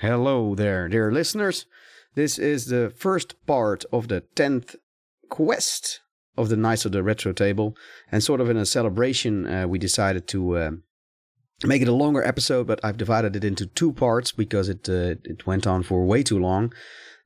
Hello there, dear listeners. This is the first part of the 10th quest of the Knights of the Retro Table. And sort of in a celebration, uh, we decided to uh, make it a longer episode, but I've divided it into two parts because it, uh, it went on for way too long.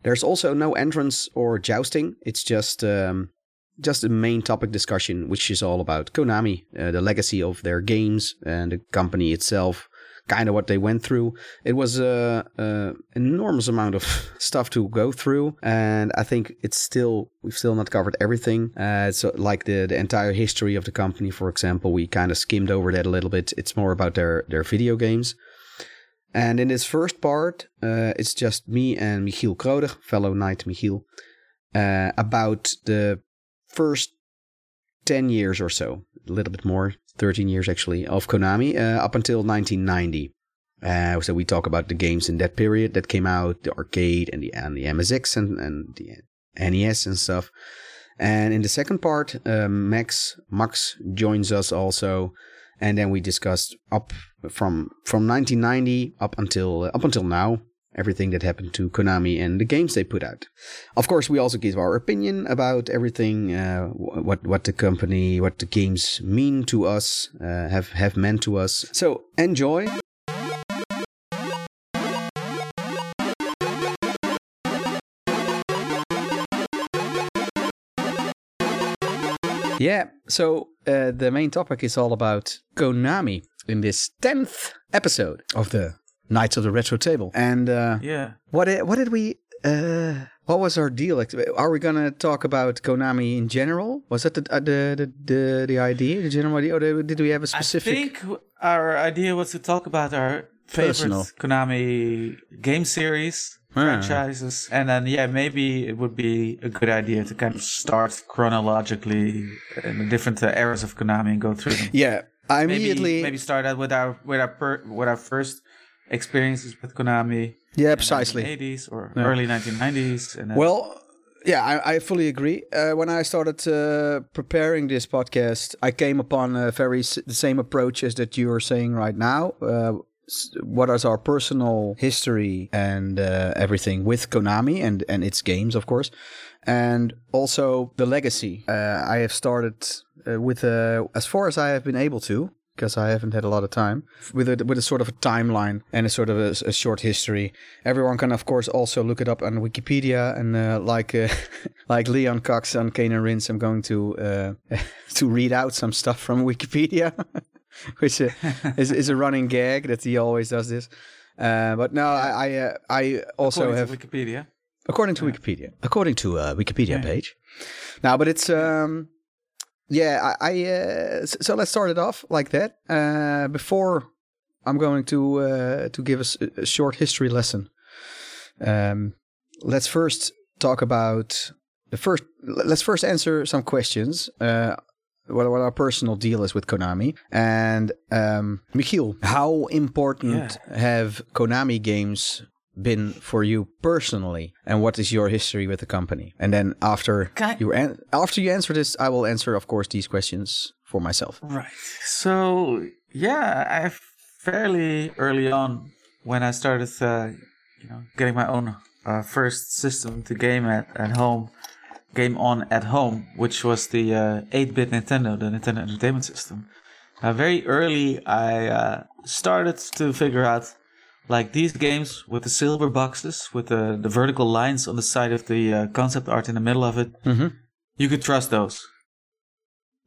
There's also no entrance or jousting. It's just um, just a main topic discussion, which is all about Konami, uh, the legacy of their games and the company itself, kind of what they went through. It was a, enormous amount of stuff to go through, and I think it's still we've still not covered everything. Uh, so like the the entire history of the company, for example, we kind of skimmed over that a little bit. It's more about their their video games. And in this first part, uh, it's just me and Michiel Krodig, fellow knight Michiel, uh, about the first 10 years or so, a little bit more, 13 years actually, of Konami uh, up until 1990. Uh, so we talk about the games in that period that came out, the arcade and the and the MSX and, and the NES and stuff. And in the second part, uh, Max Max joins us also, and then we discussed up from from 1990 up until up until now everything that happened to Konami and the games they put out. Of course, we also give our opinion about everything, uh, what what the company, what the games mean to us, uh, have have meant to us. So enjoy. Yeah, so uh, the main topic is all about Konami in this 10th episode of the Knights of the Retro Table. And uh, Yeah. what did, what did we? Uh, what was our deal? Are we gonna talk about Konami in general? Was that the uh, the, the the the idea, the general idea, or did we have a specific? I think our idea was to talk about our favorite Personal. Konami game series, Ah. franchises, and then yeah, maybe it would be a good idea to kind of start chronologically in the different uh, eras of Konami and go through them. yeah, I Maybe immediately. maybe start out with our with our per, with our first experiences with Konami. yeah, in precisely. 80s or Yeah. early 1990s. And Well, yeah, I, I fully agree. Uh, when I started uh, preparing this podcast, I came upon a very s- the same approach as that you are saying right now. Uh, what is our personal history and uh, everything with Konami and and its games, of course, and also the legacy. Uh, I have started uh, with uh, as far as I have been able to. Because I haven't had a lot of time with a, with a sort of a timeline and a sort of a, a short history. Everyone can, of course, also look it up on Wikipedia. And uh, like uh, like Leon Cox on Kanan Rince, I'm going to uh, to read out some stuff from Wikipedia, which uh, is is a running gag that he always does this. Uh, but no, I I, uh, I also according have to Wikipedia. according to Wikipedia, according to a Wikipedia Yeah. page. Now, but it's um, yeah, I, I uh, so let's start it off like that. Uh, before I'm going to uh, to give us a, a short history lesson. Um, let's first talk about the first. Let's first answer some questions. Uh, what, what our personal deal is with Konami and um, Michiel, how important have Konami games been for you personally, and what is your history with the company? And then after I- you an- after you answer this, I will answer, of course, these questions for myself. Right. So yeah, I fairly early on when I started, uh, you know, getting my own uh, first system to game at at home, game on at home, which was the uh, 8-bit Nintendo, the Nintendo Entertainment System. Uh, very early, I uh, started to figure out like these games with the silver boxes with the, the vertical lines on the side of the uh, concept art in the middle of it Mm-hmm. you could trust those.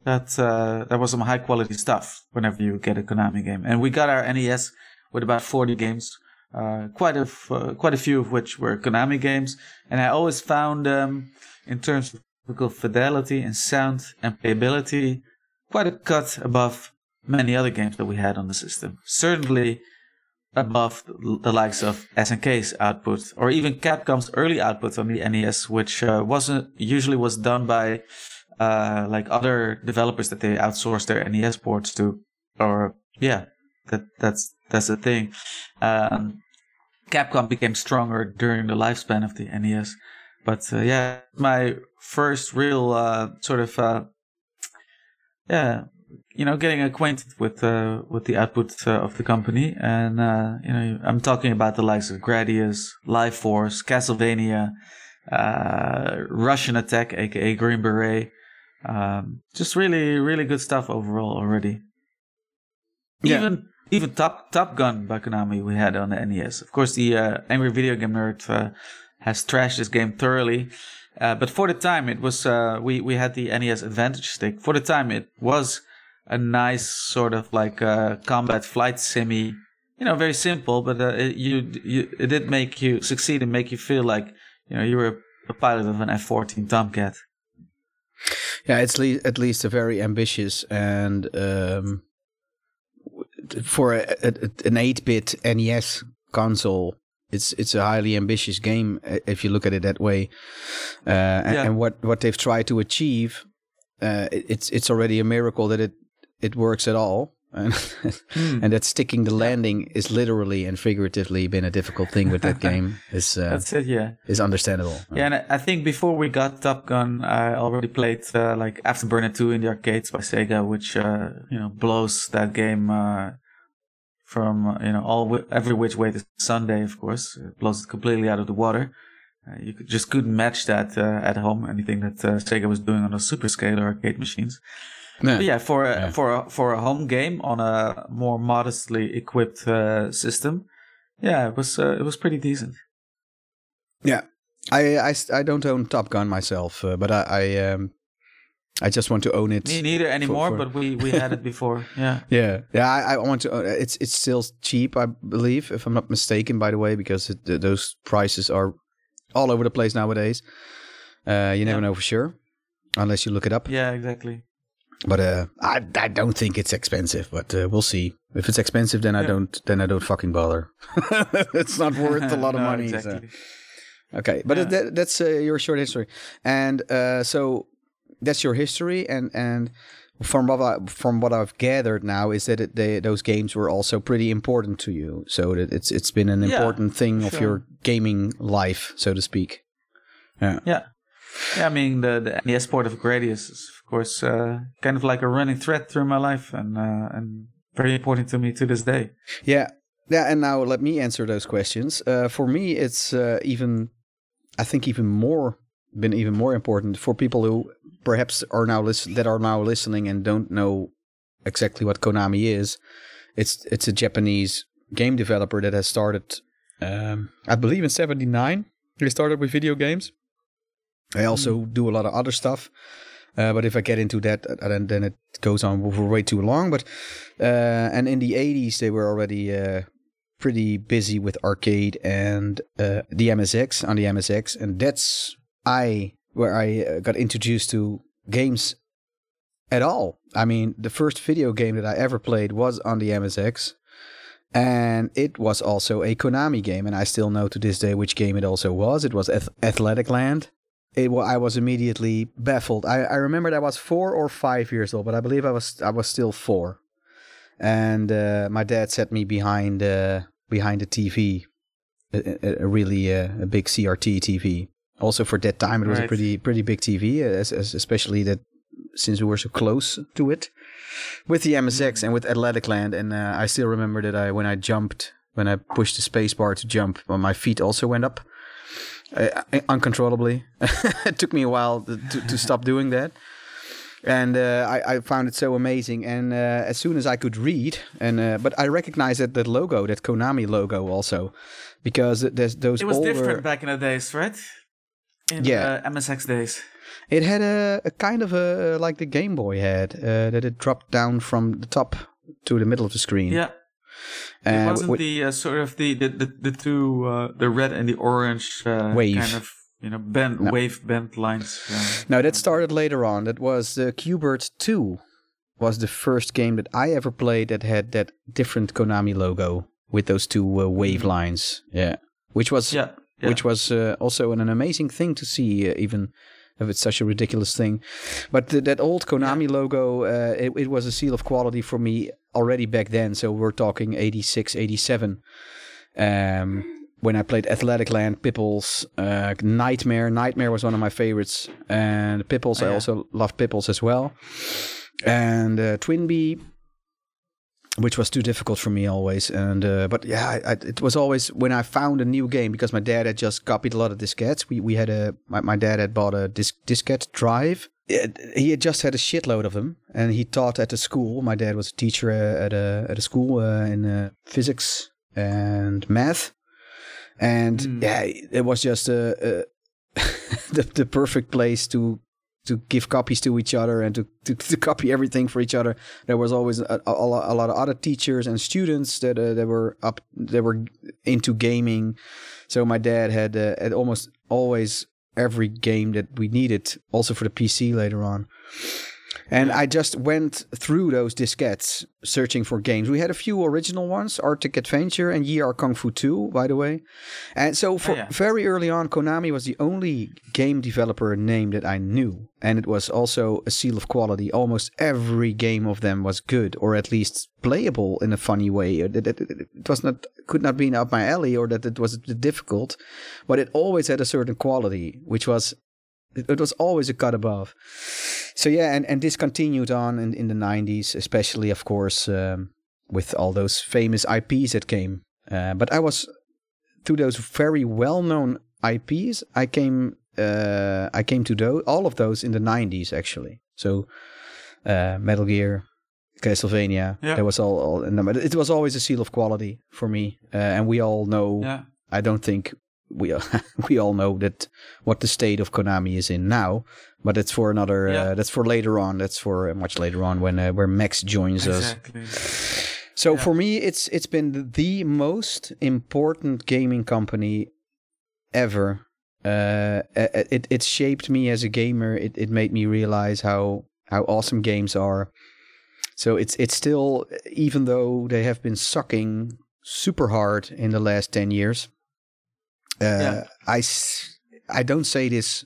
That uh, that was some high quality stuff. Whenever you get a Konami game, and we got our NES with about forty games, uh, quite a f- uh, quite a few of which were Konami games, and I always found um, in terms of graphical fidelity and sound and playability quite a cut above many other games that we had on the system. Certainly above the likes of SNK's output or even Capcom's early output on the NES, which uh, wasn't usually was done by uh, like other developers that they outsourced their NES ports to, or yeah, that that's that's the thing. Um, Capcom became stronger during the lifespan of the NES, but uh, yeah, my first real uh, sort of uh, yeah you know, getting acquainted with uh, with the output uh, of the company, and uh, you know, I'm talking about the likes of Gradius, Life Force, Castlevania, uh, Rush'n Attack, aka Green Beret. Um, just really, really good stuff overall already. Yeah. Even even Top Top Gun by Konami we had on the NES. Of course, the uh, Angry Video Game Nerd uh, has trashed this game thoroughly. Uh, but for the time, it was uh, we we had the NES Advantage stick. For the time, it was a nice sort of like uh, combat flight simi. You know, very simple, but uh, it, you you it did make you succeed and make you feel like you know you were a pilot of an F-14 Tomcat. Yeah, it's le- at least a very ambitious and um, for a, a, an eight-bit NES console. It's it's a highly ambitious game uh, if you look at it that way, uh, and, Yeah. and what what they've tried to achieve, uh, it- it's it's already a miracle that it it works at all, and Hmm. and that sticking the landing is literally and figuratively been a difficult thing with that game is uh, That's it, yeah. is understandable. Yeah, and I think before we got Top Gun, I already played uh, like Afterburner 2 in the arcades by Sega, which uh, you know blows that game uh, from uh, you know all every which way to Sunday. Of course, it blows it completely out of the water. Uh, you could, just couldn't match that uh, at home. Anything that uh, Sega was doing on those super scaler arcade machines. Yeah. Yeah, for a, Yeah. for a, for a home game on a more modestly equipped uh, system, yeah, it was uh, it was pretty decent. Yeah, I, I, I don't own Top Gun myself, uh, but I I, um, I just want to own it. Me neither anymore, for- but we, we had it before. Yeah. Yeah, yeah, I, I want to. Own, it's it's still cheap, I believe, if I'm not mistaken. By the way, because it, those prices are all over the place nowadays. Uh, you never Yeah. know for sure, unless you look it up. Yeah, exactly. But uh, I I don't think it's expensive, but uh, we'll see. If it's expensive, then I don't then I don't fucking bother. it's not worth a lot of No, money. so- Okay, but Yeah. that, that's uh, your short history, and uh, so that's your history, and and from what I, from what I've gathered now is that it, they, those games were also pretty important to you, so that it's it's been an Yeah, important thing of your gaming life, so to speak. Yeah, Yeah. Yeah, I mean, the, the port of Gradius is, of course, uh, kind of like a running thread through my life and, uh, and very important to me to this day. yeah, yeah. And now let me answer those questions. Uh, for me, it's uh, even, I think, even more been even more important for people who perhaps are now listen that are now listening and don't know exactly what Konami is. It's it's a Japanese game developer that has started, um, I believe, in '79. They started with video games. They also do a lot of other stuff. Uh, but if I get into that, uh, then, then it goes on for way too long. But uh, and in the '80s, they were already uh, pretty busy with arcade and uh, the MSX on the MSX, and that's I where I uh, got introduced to games at all. I mean, the first video game that I ever played was on the MSX, and it was also a Konami game, and I still know to this day which game it also was. It was Ath- Athletic Land. It wa- I was immediately baffled. I, I remember I was four or five years old, but I believe I was I was still four, and uh, my dad set me behind uh, behind the TV, a, a, a really uh, a big CRT TV. Also for that time, it was a pretty pretty big TV, as, as especially that since we were so close to it with the MSX and with Athletic Land. And uh, I still remember that I when I jumped when I pushed the space bar to jump, well, my feet also went up uh, uncontrollably. it took me a while to, to, to stop doing that. And uh, I, I found it so amazing. And uh, as soon as I could read, and uh, but I recognized that that logo, that Konami logo, also, because there's those It was older. different back in the days, right? In Yeah. uh, MSX days. It had a, a kind of a like the Game Boy had uh, that it dropped down from the top to the middle of the screen. Yeah. It wasn't with- the uh, sort of the the, the, the two uh, the red and the orange uh, Wave. kind of you know bent No. wave bent lines. Uh, No, that started later on. That was uh, Qbert 2 was the first game that I ever played that had that different Konami logo with those two uh, wave lines. Yeah. Which was yeah. yeah. which was uh, also an, an amazing thing to see uh, even if it's such a ridiculous thing. But th- that old Konami logo uh, it, it was a seal of quality for me already back then. So we're talking 86, 87. Um, when I played Athletic Land, Pippols, uh, Knightmare. Knightmare was one of my favorites, and Pippols. Oh, I also loved Pippols as well. and uh, Twinbee, which was too difficult for me always. And uh, but yeah, I, I, it was always when I found a new game because my dad had just copied a lot of diskettes. We we had a my, my dad had bought a disc, diskette drive. It, he had just had a shitload of them, and he taught at a school. My dad was a teacher uh, at a at a school uh, in uh, physics and math, and Mm. yeah, it was just a, a the the perfect place to to give copies to each other and to, to, to copy everything for each other. There was always a, a, a lot of other teachers and students that uh, that were up that were into gaming. So my dad had uh, had almost always every game that we needed, also for the PC later on. And I just went through those diskettes searching for games. We had a few original ones, Arctic Adventure and Yie Ar Kung Fu 2, by the way. And so oh, for yeah. very early on, Konami was the only game developer name that I knew. And it was also a seal of quality. Almost every game of them was good, or at least playable in a funny way. It was not could not be up my alley or that it was difficult, but it always had a certain quality, which was it, was always a cut above. So yeah, and, and this continued on in, in the 90s, especially, of course, um, with all those famous IPs that came. Uh, but I was, through those very well-known IPs, I came uh, I came to those, all of those in the 90s, actually. So uh, Metal Gear, Castlevania, Yeah. there was all, all it was always a seal of quality for me. Uh, and we all know Yeah. I don't think we we all know that what the state of Konami is in now, but it's for another. Yeah. Uh, that's for later on. That's for uh, much later on when uh, where Max joins us. So Yeah. for me, it's it's been the- most important gaming company ever. Uh, it it it shaped me as a gamer. It it made me realize how how awesome games are. So it's it's still even though they have been sucking super hard in the last ten years. Uh, Yeah. I s- I don't say this.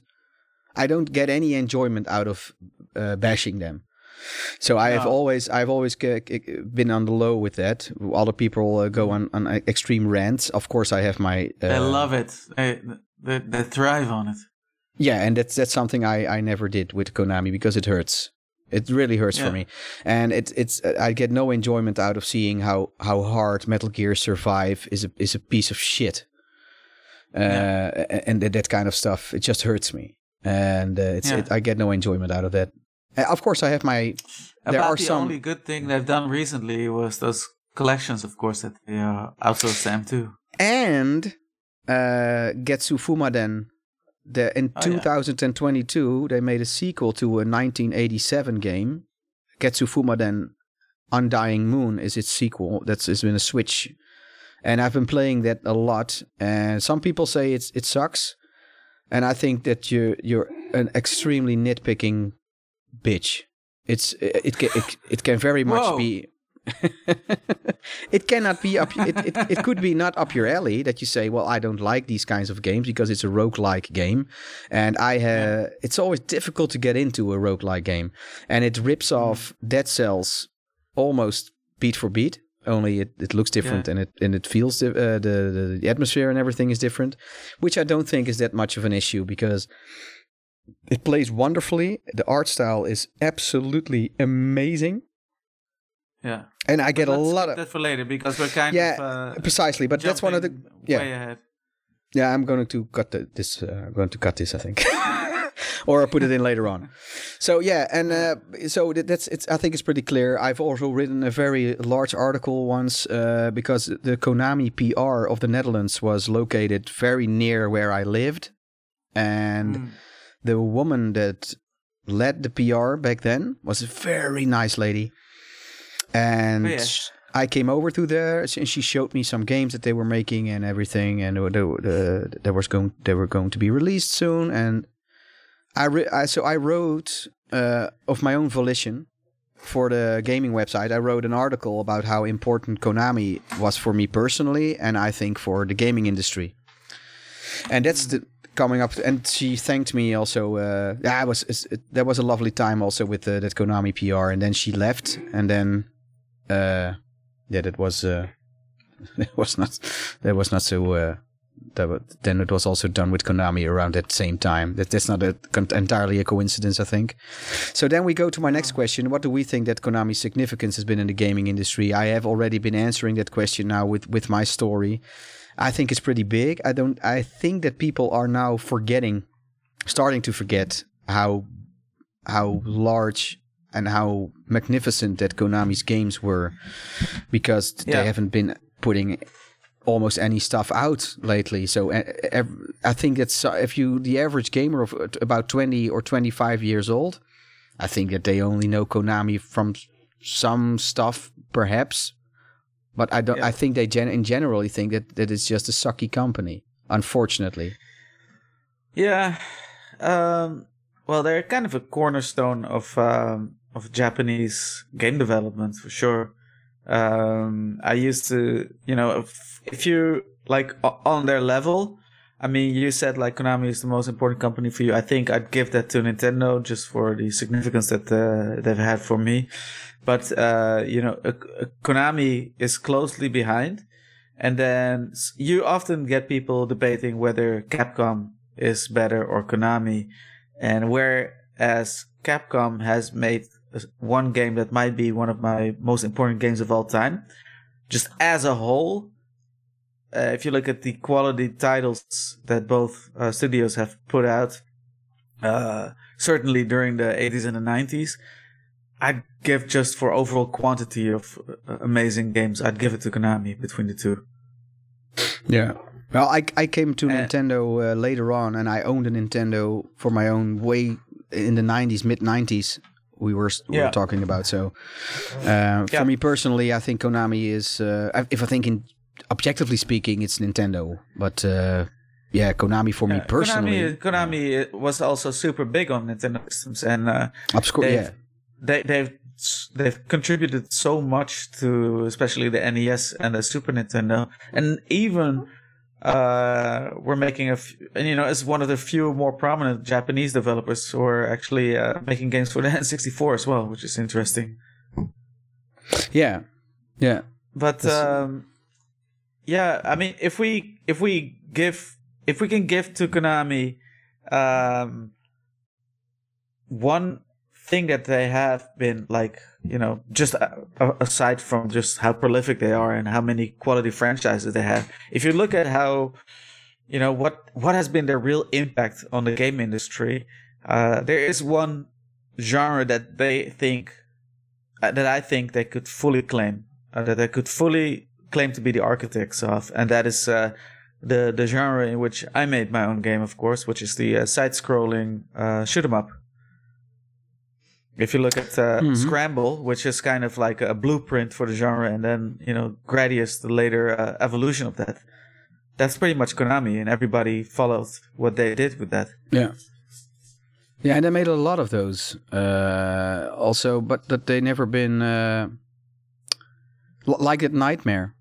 I don't get any enjoyment out of uh, bashing them. So I have No. always I've always been on the low with that. Other people uh, go on on extreme rants. Of course, I have my. Uh, They love it. They, they, they thrive on it. Yeah, and that's that's something I I never did with Konami because it hurts. It really hurts for me, and it's it's I get no enjoyment out of seeing how how hard Metal Gear Survive is a is a piece of shit. Uh, Yeah. and that, that kind of stuff. It just hurts me, and uh, it's Yeah. it, I get no enjoyment out of that. Uh, of course, I have my. There About are the some. only good thing they've done recently was those collections, of course, that they uh, outsourced them too. and uh, Getsu Fumaden. The, in Oh, yeah. 2022, they made a sequel to a 1987 game. Getsu Fumaden Undying Moon is its sequel. That's it's been a Switch, and I've been playing that a lot. And some people say it's it sucks, and I think that you you're an extremely nitpicking bitch. It's it can it, it can very much Whoa. be. it cannot be up. It, it, it could be not up your alley that you say, well, I don't like these kinds of games because it's a roguelike game, and I have. It's always difficult to get into a roguelike game, and it rips mm. off Dead Cells almost beat for beat. Only it, it looks different Yeah. and it and it feels uh, the, the the atmosphere and everything is different, which I don't think is that much of an issue because it plays wonderfully. The art style is absolutely amazing, Yeah. and I get a lot of that for later because we're kind Yeah, of uh, precisely. But that's one of the yeah. way ahead. Yeah, I'm going to cut the, this. Uh, I'm going to cut this, I think, or I'll put it in later on. So yeah, and uh, so that's it's. I think it's pretty clear. I've also written a very large article once uh, because the Konami PR of the Netherlands was located very near where I lived, and Mm. the woman that led the PR back then was a very nice lady, and. Oh. I came over to there and she showed me some games that they were making and everything, and they, they, they was going they were going to be released soon. And I, re- I so I wrote uh, of my own volition for the gaming website. I wrote an article about how important Konami was for me personally, and I think for the gaming industry. And that's the coming up. And she thanked me also. Uh, yeah, it was it, was a lovely time also with uh, that Konami PR, and then she left, and then. Uh, yeah, that was uh, that was not that was not so uh, that, then it was also done with Konami around that same time. That that's not a, entirely a coincidence, I think. So then we go to my next question: What do we think that Konami's significance has been in the gaming industry? I have already been answering that question now with with my story. I think it's pretty big. I don't. I think that people are now forgetting, starting to forget how how large and how magnificent that Konami's games were, because yeah. they haven't been putting almost any stuff out lately. So uh, I think it's uh, if you the average gamer of about 20 or 25 years old, I think that they only know Konami from some stuff perhaps, but I don't yeah. I think they gen- in generally think that that it's just a sucky company, unfortunately. Yeah. Um, well, they're kind of a cornerstone of um, of Japanese game development for sure. Um, I used to, you know, if, if you like on their level, I mean, you said like Konami is the most important company for you. I think I'd give that to Nintendo just for the significance that uh, they've had for me. But uh, you know, Konami is closely behind, and then you often get people debating whether Capcom is better or Konami, and whereas Capcom has made one game that might be one of my most important games of all time. Just as a whole, uh, if you look at the quality titles that both uh, studios have put out, uh, certainly during the 80s and the 90s, I'd give just for overall quantity of uh, amazing games, I'd give it to Konami between the two. Yeah. Well, I, I came to Nintendo uh, later on, and I owned a Nintendo for my own way in the 90s, mid 90s we were we yeah. were talking about. So uh, yeah. for me personally, I think Konami is. Uh, if I think in objectively speaking, it's Nintendo, but. Uh, yeah, Konami for yeah, me personally. Konami, Konami was also super big on Nintendo systems, and uh, they've, yeah. they, they've they've contributed so much to especially the NES and the Super Nintendo, and even uh, we're making a, f- and you know, as one of the few more prominent Japanese developers who are actually uh, making games for the N64 as well, which is interesting. Yeah, yeah. But um, yeah, I mean, if we if we give if we can give to Konami um, one thing that they have been like you know, just aside from just how prolific they are and how many quality franchises they have, if you look at how, you know, what what has been their real impact on the game industry, uh, there is one genre that they think uh, that I think they could fully claim uh, that they could fully claim to be the architects of, and that is uh, the the genre in which I made my own game, of course, which is the uh, side-scrolling uh, shoot 'em up. If you look at uh, mm-hmm. Scramble, which is kind of like a blueprint for the genre, and then you know Gradius, the later uh, evolution of that, that's pretty much Konami, and everybody follows what they did with that. Yeah, yeah, and they made a lot of those uh, also, but that they never been uh, like that Knightmare,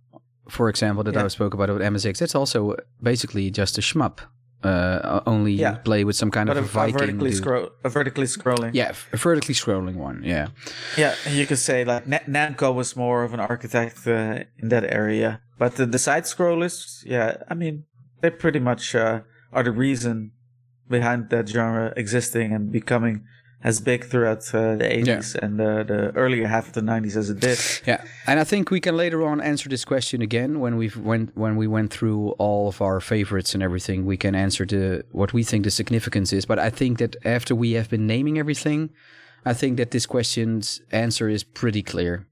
for example, that yeah. I spoke about with MSX. That's also basically just a shmup uh, only yeah. play with some kind but of a, Viking. A vertically, scro- a vertically scrolling. Yeah, a vertically scrolling one. Yeah. Yeah, you could say like N- Namco was more of an architect uh, in that area, but the, the side scrollers, yeah, I mean, they pretty much uh, are the reason behind that genre existing and becoming as big throughout uh, the 80s yeah. and uh, the earlier half of the 90s as it did. Yeah, and I think we can later on answer this question again when we went when we went through all of our favorites and everything. We can answer the what we think the significance is. But I think that after we have been naming everything, I think that this question's answer is pretty clear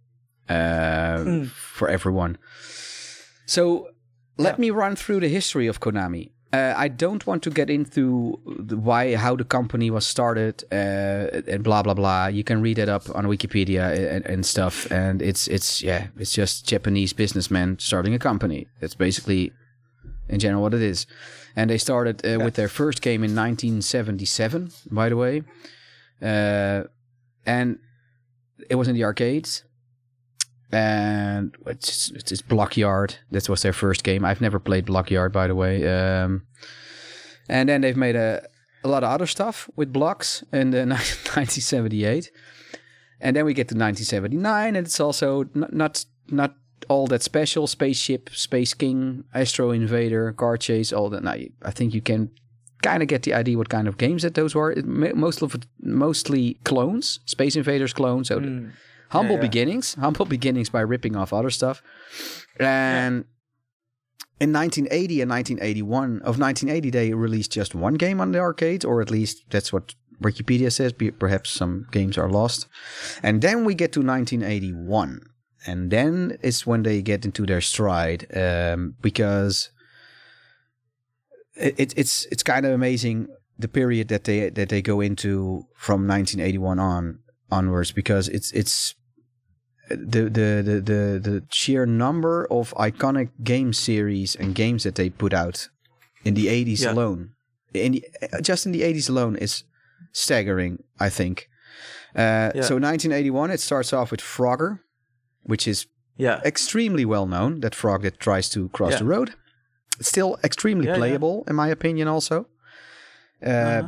uh, mm. for everyone. So let yeah. me run through the history of Konami. Uh, I don't want to get into the why, how the company was started, uh, and blah blah blah. You can read it up on Wikipedia and, and, stuff, and it's it's yeah, it's just Japanese businessmen starting a company. That's basically, in general, what it is. And they started uh, with their first game in 1977, by the way, uh, and it was in the arcades and it's it's Blockyard. That was their first game. I've never played Blockyard, by the way. Um, and then they've made a, a lot of other stuff with blocks in the 1978. And then we get to 1979, and it's also not not, not all that special spaceship, Space King, Astro Invader, Car Chase, all that. Now, I think you can kind of get the idea what kind of games that those were. It, most of mostly clones, Space Invaders clones. So mm. Humble yeah, yeah. beginnings, humble beginnings by ripping off other stuff. And in 1980 and 1981, of 1980, they released just one game on the arcade, or at least that's what Wikipedia says. Perhaps some games are lost. And then we get to 1981. And then it's when they get into their stride um, because it, it's it's kind of amazing the period that they that they go into from 1981 on onwards because it's it's the the the the, the sheer number of iconic game series and games that they put out in the 80s yeah. alone in the, just in the 80s alone is staggering i think uh, yeah. so 1981 it starts off with frogger which is yeah extremely well known that frog that tries to cross yeah. the road still extremely playable in my opinion also uh, uh-huh.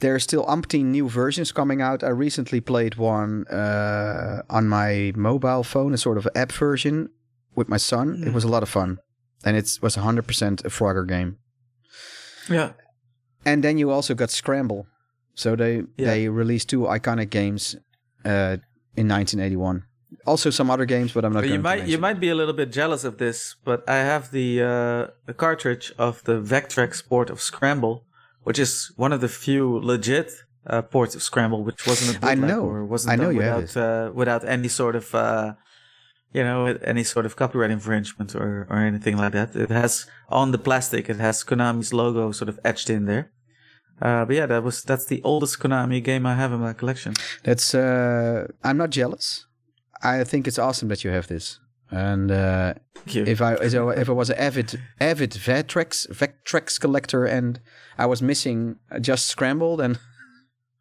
There are still umpteen new versions coming out. I recently played one uh, on my mobile phone a sort of app version with my son. It was a lot of fun. And it was 100% a frogger game. Yeah. And then you also got scramble. So they yeah. they released two iconic games uh, in 1981 also some other games, but I'm not. But you might you might be a little bit jealous of this, but I have the uh, the cartridge of the Vectrex port of Scramble, which is one of the few legit uh, ports of Scramble, which wasn't a bootleg I know. or wasn't I know you without uh, without any sort of uh, you know any sort of copyright infringement or or anything like that. It has on the plastic, it has Konami's logo sort of etched in there. Uh, but yeah, that was that's the oldest Konami game I have in my collection. That's uh, I'm not jealous. I think it's awesome that you have this. And uh, if I if I was an avid avid Vectrex Vectrex collector and I was missing just scramble, then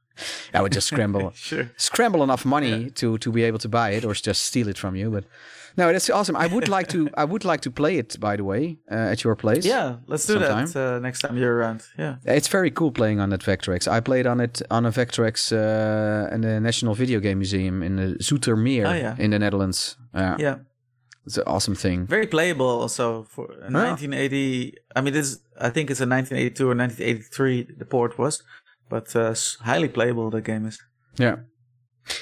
I would just scramble sure. scramble enough money yeah. to to be able to buy it or just steal it from you. But no, that's awesome. I would like to. I would like to play it. By the way, uh, at your place. Yeah, let's do sometime. that uh, next time you're around. Yeah, it's very cool playing on that Vectrex. I played on it on a Vectrex uh, in the National Video Game Museum in the Zoetermeer oh, yeah. in the Netherlands. Yeah. Yeah. It's an awesome thing. Very playable also for 1980. I mean, this I think it's a 1982 or 1983 the port was, but uh, highly playable the game is. Yeah,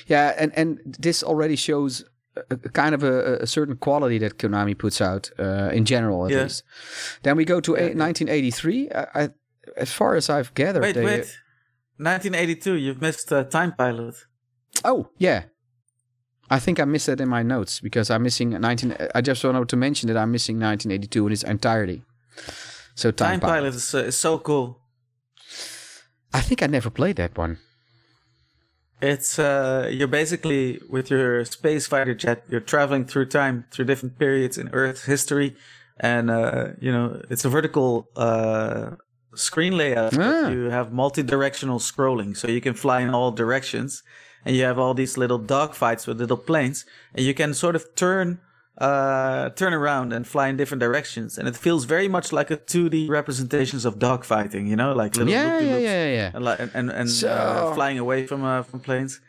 yeah, and and this already shows a, kind of a, a, certain quality that Konami puts out uh, in general, at yeah. least. Then we go to yeah. 1983. I, I, as far as I've gathered, wait, they, wait, 1982. You've missed uh, Time Pilot. Oh yeah, I think I missed that in my notes because I'm missing 19. I just wanted to mention that I'm missing 1982 in its entirety. So Time, Time Pilot, Pilot is, uh, is so cool. I think I never played that one. It's uh, you're basically with your space fighter jet. You're traveling through time, through different periods in Earth history, and uh, you know it's a vertical uh, screen layout. Ah. You have multi-directional scrolling, so you can fly in all directions, and you have all these little dogfights with little planes, and you can sort of turn uh, turn around and fly in different directions, and it feels very much like a 2D representations of dogfighting. You know, like little yeah, yeah, yeah, yeah, and and and, and so... uh, flying away from uh, from planes,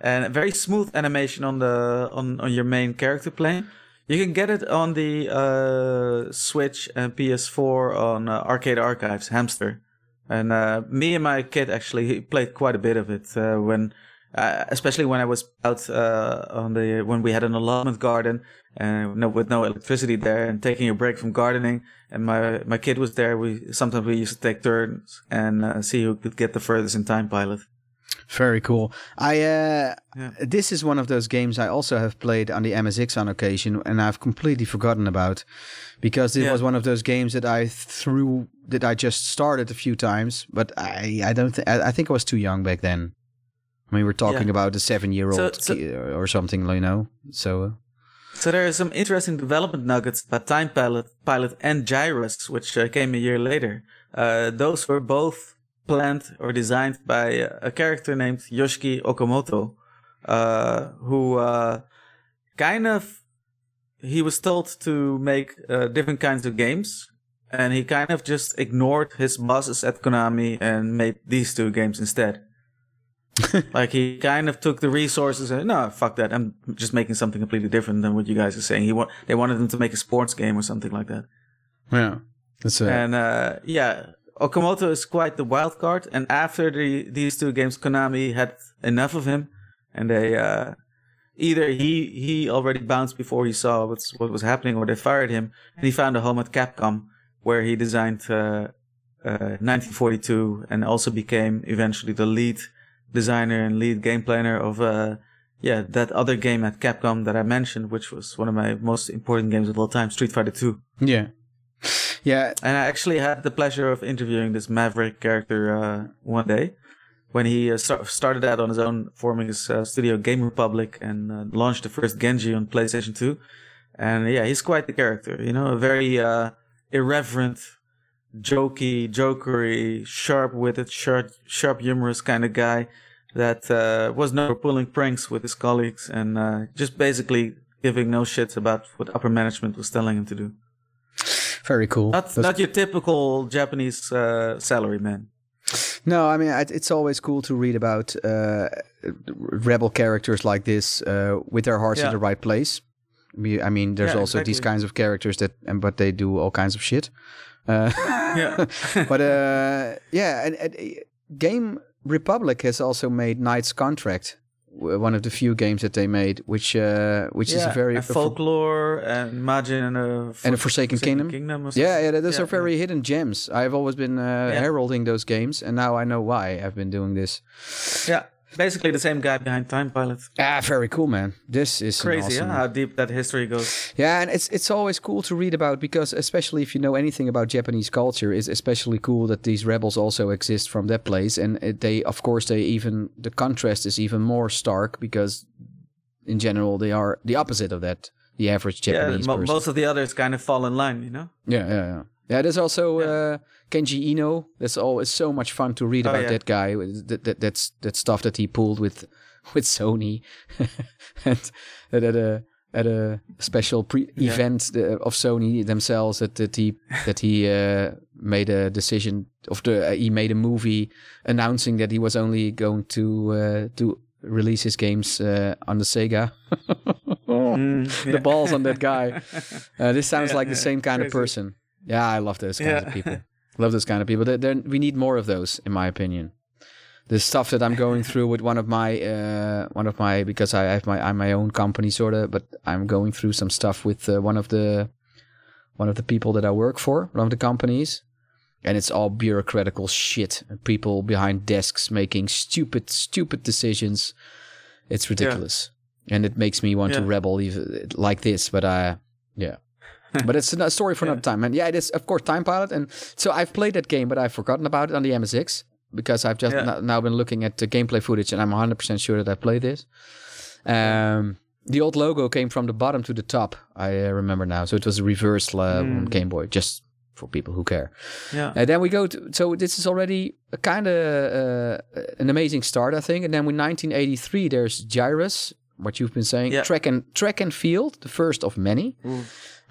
and very smooth animation on the on on your main character plane. You can get it on the uh, Switch and PS4 on uh, Arcade Archives Hamster, and uh, me and my kid actually played quite a bit of it uh, when uh, especially when I was out uh, on the when we had an allotment garden and no, with no electricity there and taking a break from gardening. And my my kid was there. We sometimes we used to take turns and uh, see who could get the furthest in time pilot. Very cool. I uh, yeah. this is one of those games i also have played on the msx on occasion and i've completely forgotten about because it yeah. was one of those games that i threw that i just started a few times but i i don't think I, I think i was too young back then I mean, we're talking yeah. about a seven-year-old so, so, or something, you know. So, uh, so there are some interesting development nuggets about Time Pilot, Pilot, and Gyruss, which uh, came a year later. Uh, those were both planned or designed by a character named Yoshiki Okamoto, uh, who uh, kind of he was told to make uh, different kinds of games, and he kind of just ignored his bosses at Konami and made these two games instead. like he kind of took the resources and no, fuck that. I'm just making something completely different than what you guys are saying. He wa- they wanted him to make a sports game or something like that. Yeah. That's it. And uh, yeah, Okamoto is quite the wild card. And after the these two games, Konami had enough of him, and they uh, either he he already bounced before he saw what's what was happening, or they fired him, and he found a home at Capcom where he designed uh, uh, 1942 and also became eventually the lead designer and lead game planner of uh, yeah that other game at Capcom that I mentioned, which was one of my most important games of all time, Street Fighter 2. yeah. Yeah. And I actually had the pleasure of interviewing this Maverick character uh, one day when he uh, start, started out on his own, forming his uh, studio Game Republic and uh, launched the first Genji on PlayStation 2. And yeah, he's quite the character, you know, a very uh, irreverent, jokey, jokery, sharp-witted, sharp, sharp humorous kind of guy that uh, was known for pulling pranks with his colleagues and uh, just basically giving no shits about what upper management was telling him to do. Very cool. Not That's- not your typical Japanese uh, salary man. No, I mean it's always cool to read about uh, rebel characters like this uh, with their hearts in the right place. I mean, there's Yeah, also these kinds of characters that, but they do all kinds of shit. Uh, Yeah. but uh, yeah, and, and uh, Game Republic has also made Knight's Contract, one of the few games that they made, which uh, which is a very and folklore and Majin and a, and a Forsaken Kingdom. Kingdom or Yeah, yeah, those Yeah, are very hidden gems. I've always been uh, heralding those games, and now I know why I've been doing this. Yeah, basically the same guy behind Time Pilot. Ah, very cool, man. This is Crazy, awesome. huh? How deep that history goes. Yeah, and it's it's always cool to read about because especially if you know anything about Japanese culture, it's especially cool that these rebels also exist from that place, and it, they, of course, they even the contrast is even more stark because in general they are the opposite of that. The average Yeah, Japanese mo- person. most of the others kind of fall in line, you know. Yeah, yeah, yeah. Yeah, there's also uh, Kenji Eno. That's all. It's so much fun to read Oh, about yeah. that guy. That, that that's that stuff that he pulled with with Sony, and at a at a special pre Yeah. event uh, of Sony themselves that that he that he uh, made a decision of the uh, he made a movie announcing that he was only going to uh, to release his games uh, on the Sega. Mm, the balls on that guy. Uh, this sounds Yeah, like the same kind of person. Yeah, I love those kinds Yeah. of people. Love those kind of people. There- there- we need more of those, in my opinion. The stuff that I'm going through with one of my, uh, one of my, because I have my, I'm my own company sort of, but I'm going through some stuff with uh, one of the, one of the people that I work for, one of the companies, and it's all bureaucratical shit. People behind desks making stupid, stupid decisions. It's ridiculous, and it makes me want to rebel even like this. But I, yeah. but it's a story for Yeah. another time. And yeah, it is of course Time Pilot, and so I've played that game, but I've forgotten about it on the MSX because I've just Yeah. no- now been looking at the gameplay footage, and I'm 100 percent sure that I played this. Um, the old logo came from the bottom to the top. I uh, remember now, so it was reversed uh, on Mm. Game Boy, just for people who care. Yeah. And then we go to so this is already a kind of uh, an amazing start, I think. And then in 1983, there's Gyruss, what you've been saying, Yeah. track and track and field, the first of many,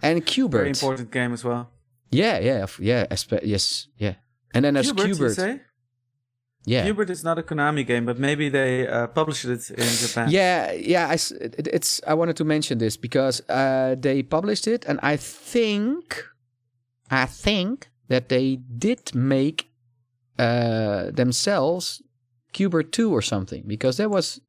and very Qbert. important game as well. Yeah, yeah, yeah, espe- yes, yeah. And then there's Qbert, say? Yeah. Qbert is not a Konami game, but maybe they uh, published it in Japan. Yeah, yeah. I, it- it's. I wanted to mention this because uh, they published it, and I think, I think that they did make uh, themselves Qbert two or something because there was.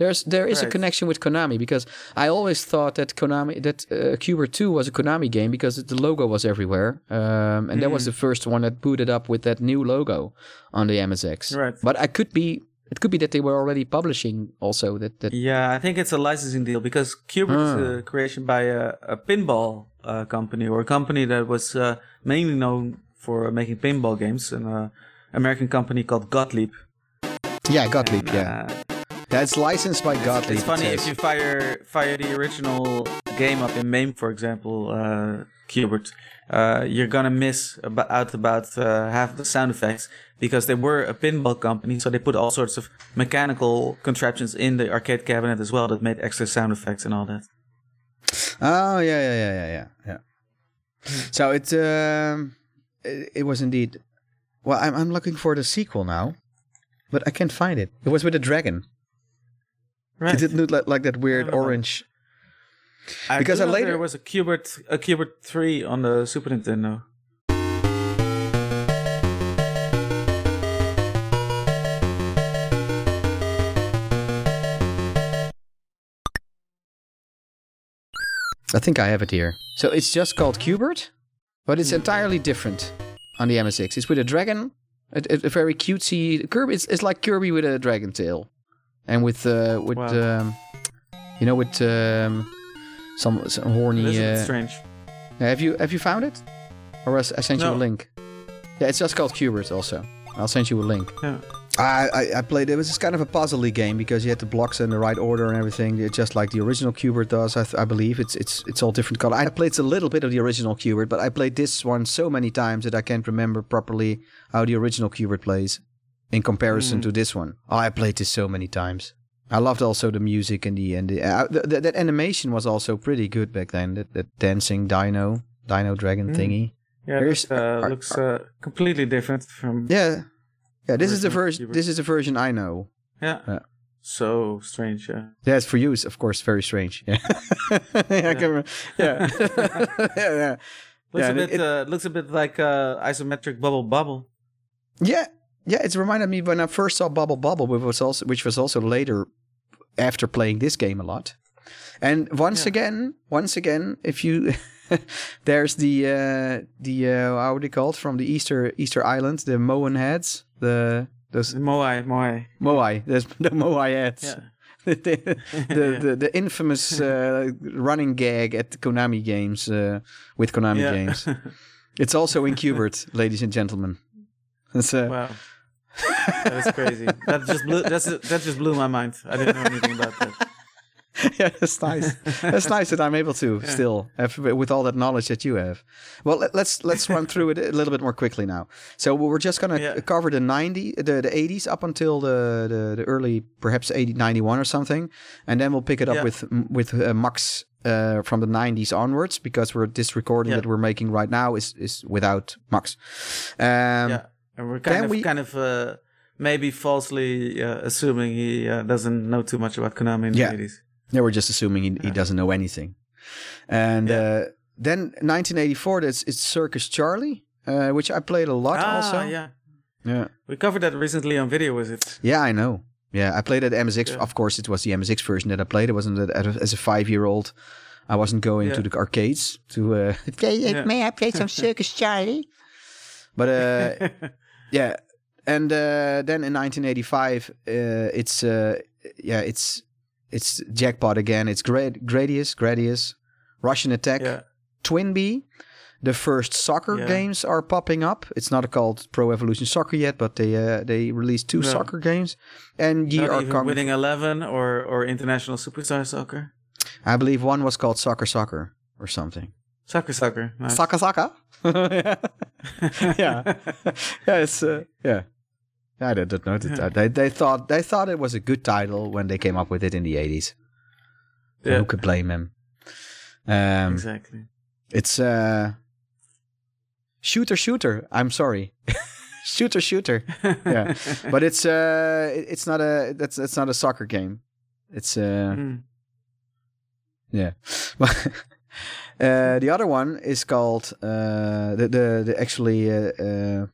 There's there is a connection with Konami because I always thought that Konami that uh, Qbert two was a Konami game because the logo was everywhere, um, and that was Mm. the first one that booted up with that new logo on the MSX. Right. But I could be. It could be that they were already publishing also that that Yeah, I think it's a licensing deal because Qbert Ah. is a creation by a, a pinball uh, company or a company that was uh, mainly known for making pinball games, an uh, American company called Gottlieb. yeah Gottlieb And, yeah uh, that's licensed by Gottlieb. it's funny it if you fire fire the original game up in MAME, for example, uh, Qbert, uh, you're gonna miss about, out about uh, half the sound effects because they were a pinball company, so they put all sorts of mechanical contraptions in the arcade cabinet as well that made extra sound effects and all that. Oh yeah yeah yeah yeah yeah yeah. So it um it, it was indeed. Well, I'm I'm looking for the sequel now. but I can't find it. It was with a dragon. Right. It didn't look like, like that weird don't orange. I because I later- there was a Qbert a Qbert three on the Super Nintendo. I think I have it here. So it's just called Qbert, but it's hmm. entirely different on the MSX. It's with a dragon, a, a, a very cutesy Kirby. It's, it's like Kirby with a dragon tail, and with uh, with Wow. um, you know with um, some some It horny. is Uh, strange. have you have you found it, or else I sent you a No. link? Yeah, it's just called Qbert. Also, I'll send you a link. Yeah. I, I, I played it. was kind of a puzzly game because you had the blocks in the right order and everything, It's just like the original Qbert does. I, th- I believe it's it's it's all different color. I played a little bit of the original Qbert, but I played this one so many times that I can't remember properly how the original Qbert plays in comparison Mm. to this one. Oh, I played this so many times. I loved also the music and the and the, uh, the, the that animation was also pretty good back then. That, that dancing dino dino dragon Mm. thingy. Yeah, it uh, looks uh, completely different from Yeah, yeah. This is the version. This is the version I know. yeah. Yeah. So strange. Yeah. Yes, for you, it's of course very strange. Yeah, yeah, remember. yeah, yeah, yeah. Looks Yeah, a bit it- uh, looks a bit like uh, isometric Bubble Bobble. yeah, yeah. It's reminded me when I first saw Bubble Bobble, which was also which was also later after playing this game a lot. And once Yeah. again, once again, if you there's the uh the uh how are they called from the Easter Easter Island, the Moan heads, the those Moai, Moai. Moai, there's the Moai heads. Yeah. the, the, the, the infamous uh, running gag at the Konami games uh, with Konami yeah. games. It's also in Qbert, ladies and gentlemen. Wow. That is crazy. that just blew, that's, that just blew my mind. I didn't know anything about that. yeah, that's nice. That's nice that I'm able to still have, with all that knowledge that you have. Well, let, let's let's run through it a little bit more quickly now. So we're just gonna Yeah. cover the 90, the, the 80s up until the, the, the early perhaps 80, 91 or something, and then we'll pick it up Yeah. with with uh, Max uh, from the 90s onwards because we're this recording Yeah. that we're making right now is is without Max. Um, yeah. And we're kind then of we- kind of uh, maybe falsely uh, assuming he uh, doesn't know too much about Konami in Yeah. the 80s. Yeah, we're just assuming he, he doesn't know anything. And Yeah. uh, then 1984, that's it's Circus Charlie, uh, which I played a lot ah, also. yeah. yeah, We covered that recently on video, was it? yeah, I know. Yeah, I played at MSX. Yeah. Of course, it was the MSX version that I played. It wasn't that as a five-year-old. I wasn't going Yeah. to the arcades to. Uh, Yeah. May I play some Circus Charlie? But uh, yeah, and uh, then in 1985, uh, it's uh, yeah, it's it's jackpot again. It's Grad- Gradius, Gradius, Rush'n Attack, yeah. Twinbee. The first soccer Yeah. games are popping up. It's not called Pro Evolution Soccer yet, but they uh, they released two No. soccer games, and ye Not are coming. winning 11 or, or International Superstar Soccer. I believe one was called Soccer Soccer or something. Soccer Soccer. Nice. Soccer Soccer. yeah, yeah, yeah. It's uh, yeah. I don't don't know. that- They they thought they thought it was a good title when they came up with it in the eighties. Yeah, Who could blame him? Um, exactly. It's uh, shooter shooter. I'm sorry, shooter shooter. Yeah, but it's uh, it's not a that's that's not a soccer game. It's uh, Mm. yeah. Uh, the other one is called uh, the the the actually uh, uh,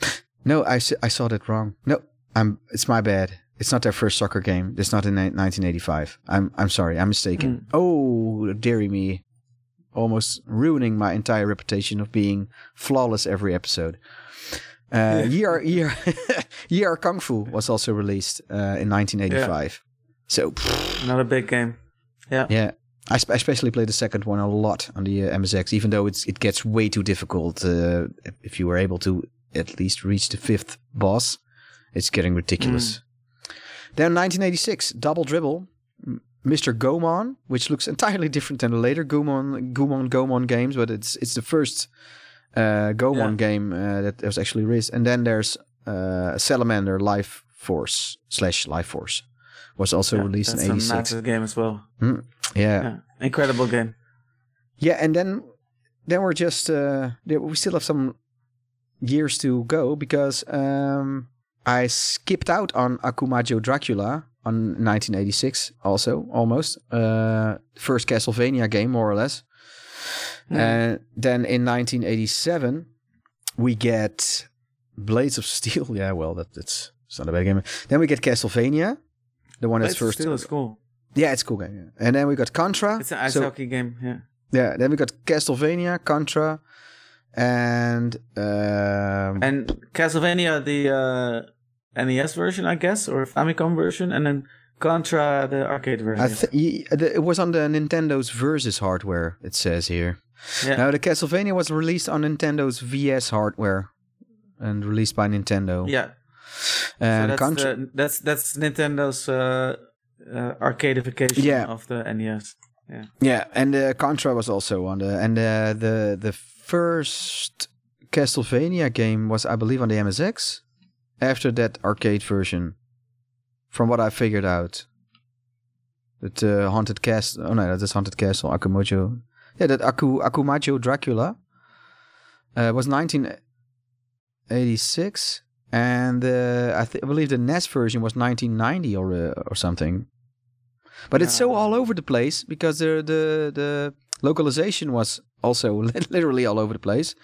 no I I saw that wrong. No, I'm it's my bad. It's not their first soccer game. It's not in 1985. I'm I'm sorry. I'm mistaken. Oh, dearie me. Almost ruining my entire reputation of being flawless every episode. Uh, Year Year Year Kung Fu was also released uh, in 1985. So Another big game. Yeah. yeah, I sp- especially played the second one a lot on the uh, MSX, even though it's it gets way too difficult. Uh, if- you were able to at least reach the fifth boss, it's getting ridiculous. Then 1986, Double Dribble, Mr. Goemon, which looks entirely different than the later Goemon Goemon Goemon games, but it's it's the first uh, Goemon Yeah. game uh, that was actually released. And then there's uh, Salamander Life Force slash Life Force was also Yeah, released that's in a 86. massive game as well. yeah. Yeah. Incredible game. Yeah, and then then we're just uh we still have some years to go because um I skipped out on Akumajo Dracula on 1986, also almost uh, first Castlevania game, more or less. And then in 1987, we get Blades of Steel. Yeah, well, that, that's it's not a bad game. Then we get Castlevania, the one that's of first. Is cool. Yeah, it's a cool game. Yeah. And then we got Contra. It's an ice So- hockey game. Yeah. yeah, then we got Castlevania, Contra, and um, And Castlevania, the uh, NES version, I guess, or Famicom version, and then Contra, the arcade version. I th- it was on the Nintendo's Versus hardware. It says here. yeah. Now the Castlevania was released on Nintendo's VS hardware and released by Nintendo. yeah. And so that's, the, that's that's Nintendo's uh, uh, arcadeification Yeah. of the NES. Yeah, and uh, Contra was also on the and uh, the the first Castlevania game was I believe on the MSX. After that arcade version, from what I figured out, that uh, haunted castle. Oh no, that is haunted castle. Akumajo. Yeah, that Aku Akumajo Dracula uh, was 1986, and uh, I, th- I believe the NES version was 1990 or uh, or something. But it's so all over the place because the the the localization was also literally all over the place,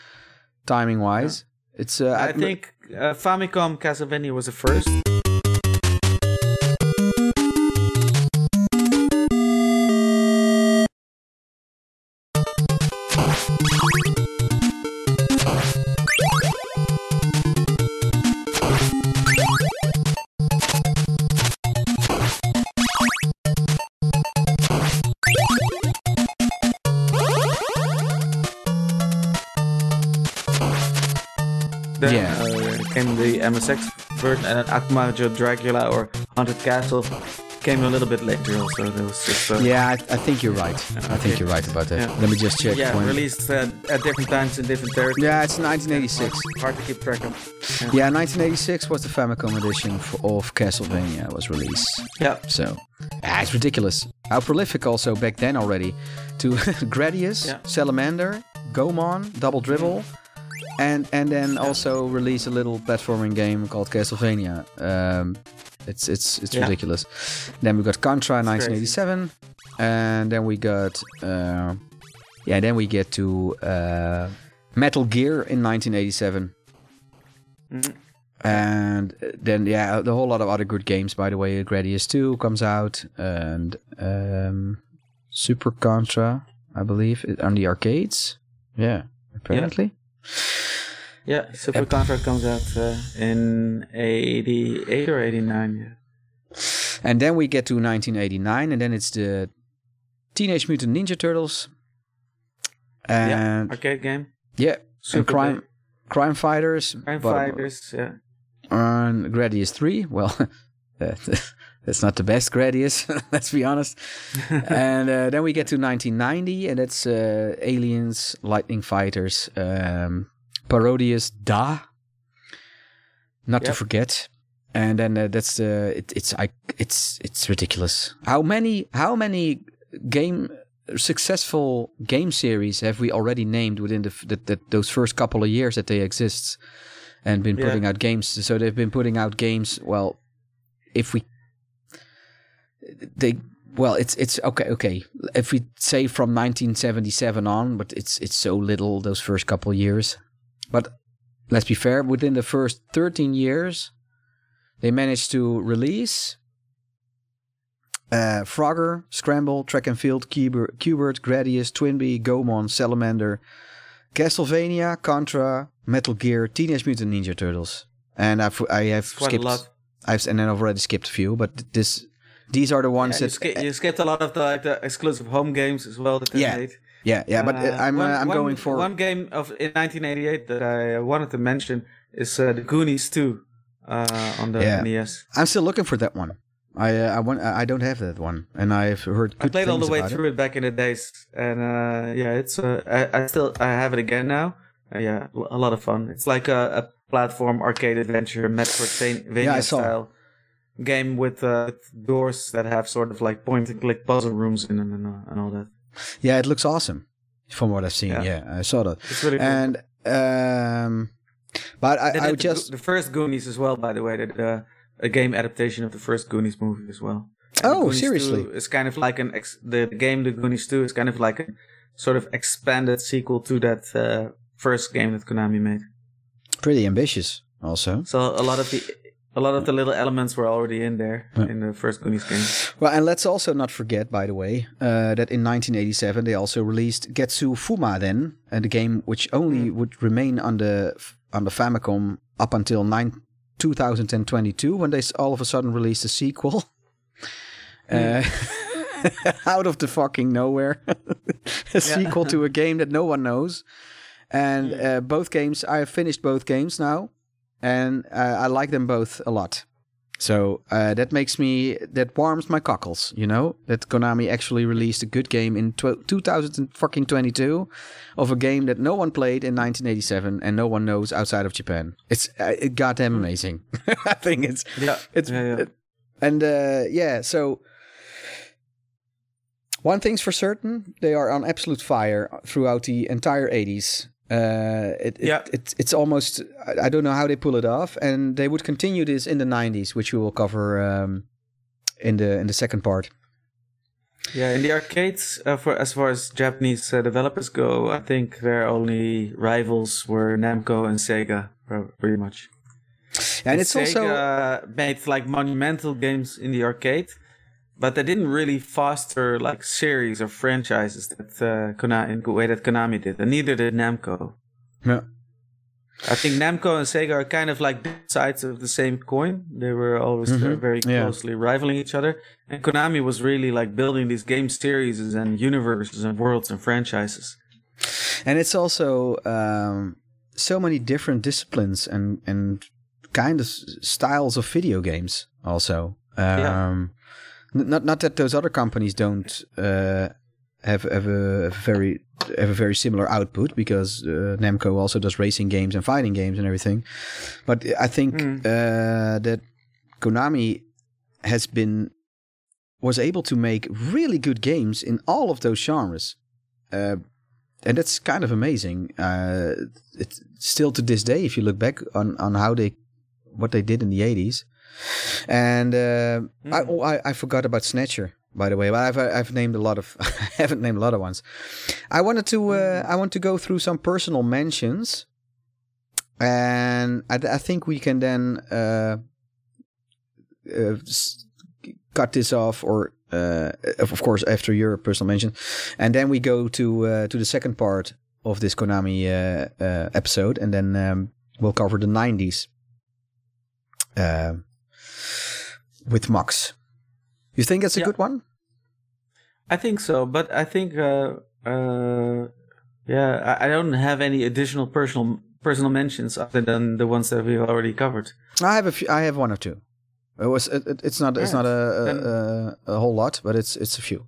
timing wise. It's uh, I think uh, Famicom Castlevania was the first. The and then Akumajo Dracula or Haunted Castle came a little bit later. Also, there was just uh, yeah, I, I think you're right. I think you're right about that. Yeah. Let me just check. yeah, when- released uh, at different times in different territories. Yeah, it's 1986. Hard to keep track of. Yeah, 1986 was the Famicom edition for, of Castlevania was released. Yeah, So, yeah, it's ridiculous. How prolific also back then already. To Gradius, Yeah. Salamander, Goemon, Double Dribble, and and then also release a little platforming game called Castlevania. Um, it's it's it's Yeah. ridiculous. Then we got Contra in It's crazy. 1987, and then we got uh, yeah, then we get to uh, Metal Gear in 1987. Mhm. And then, yeah, a whole lot of other good games. By the way, Gradius 2 comes out, and um, Super Contra, I believe, on the arcades. Yeah, apparently. yeah. Super Contra comes out uh, in '88 or '89. Yeah. And then we get to 1989, and then it's the Teenage Mutant Ninja Turtles. yeah, And arcade game. yeah, and Super Crime big. Crime Fighters. Crime but- Fighters. Yeah. on Gradius 3. Well, that's not the best Gradius, let's be honest. and uh, then we get to 1990, and that's uh, Aliens, Lightning Fighters, um, Parodius Da, not to forget. And then uh, that's the it, it's I it's it's ridiculous. How many how many game successful game series have we already named within the, that that those first couple of years that they exist and been Yeah. putting out games so they've been putting out games well if we they well it's it's okay okay if we say from 1977 on but it's it's so little those first couple of years but let's be fair within the first 13 years they managed to release uh, Frogger, Scramble, Track and Field, Qbert, Gradius, Twinbee, Goemon, Salamander, Castlevania, Contra, Metal Gear, Teenage Mutant Ninja Turtles, and I've I have skipped a lot. I've and then I've already skipped a few, but this these are the ones Yeah, you, that you skipped a lot of the, like, the exclusive home games as well that they Yeah, made. Yeah yeah. But uh, Uh, I'm uh, I'm one- going for one game of in 1988 that I uh, wanted to mention is uh, the Goonies 2 uh, on the Yeah. NES. I'm still looking for that one. I uh, I want I don't have that one, and I've heard I played all the way about it. through it. back in the days, and uh, yeah, it's uh, I, I still I have it again now. Yeah, a lot of fun. It's like a, a platform arcade adventure, Metroidvania Yeah, style game with uh, doors that have sort of like point and click puzzle rooms in them and, uh, and all that. Yeah, it looks awesome from what I've seen. Yeah. Yeah, I saw that. It's really cool. And um, But I, I did the, just the first Goonies as well, by the way. That uh, a game adaptation of the first Goonies movie as well. And Oh, seriously? It's kind of like an ex- the game The Goonies 2 is kind of like a sort of expanded sequel to that uh, first game that Konami made. pretty ambitious. Also, So a lot of the a lot of the little elements were already in there Yeah. in the first Goonies game. well, and let's also not forget, by the way, uh, that in 1987 they also released Getsu Fuma, then, and the game which only would remain on the on the Famicom up until nine, 2022, when they all of a sudden released a sequel. Uh, out of the fucking nowhere, a sequel to a game that no one knows, and uh, both games I have finished both games now, and uh, I like them both a lot. So uh, that makes me that warms my cockles, you know, that Konami actually released a good game in tw- 2022 of a game that no one played in 1987 and no one knows outside of Japan. It's uh, it goddamn amazing. I think it's Yeah, it's yeah, yeah. it- and uh, yeah, so one thing's for certain, they are on absolute fire throughout the entire 80s. Uh, it, it, Yeah. it, it's almost, I, I don't know how they pull it off. And they would continue this in the 90s, which we will cover um, in the in the second part. Yeah, in the arcades, uh, for as far as Japanese uh, developers go, I think their only rivals were Namco and Sega, pretty much. And it's also, made like monumental games in the arcade, but they didn't really foster like series or franchises that uh, Konami in the way that Konami did, and neither did Namco. Yeah. I think Namco and Sega are kind of like sides of the same coin. They were always uh, Mhm, very yeah. closely rivaling each other, and Konami was really like building these game series and universes and worlds and franchises. and it's also um, so many different disciplines and and kind of styles of video games also um Yeah. Not not that those other companies don't uh have have a very have a very similar output because uh, Namco also does racing games and fighting games and everything but I think Mm. uh that Konami has been was able to make really good games in all of those genres uh, and that's kind of amazing. Uh, it's still to this day, if you look back on, on how they, what they did in the eighties, and uh, I, Mm. oh, I I forgot about Snatcher by the way. But I've I've named a lot of I haven't named a lot of ones. I wanted to uh, I want to go through some personal mentions, and I, I think we can then uh, uh, s- cut this off or uh, of course after your personal mention and then we go to uh, to the second part of this Konami uh, uh, episode and then um, we'll cover the 90s uh, with Max you think that's a Yeah. good one I think so, but I think uh, uh, yeah, I, I don't have any additional personal personal mentions other than the ones that we've already covered. I have a few, I have one or two it was it, it- it's not it's not a, a, a a whole lot but it's it's a few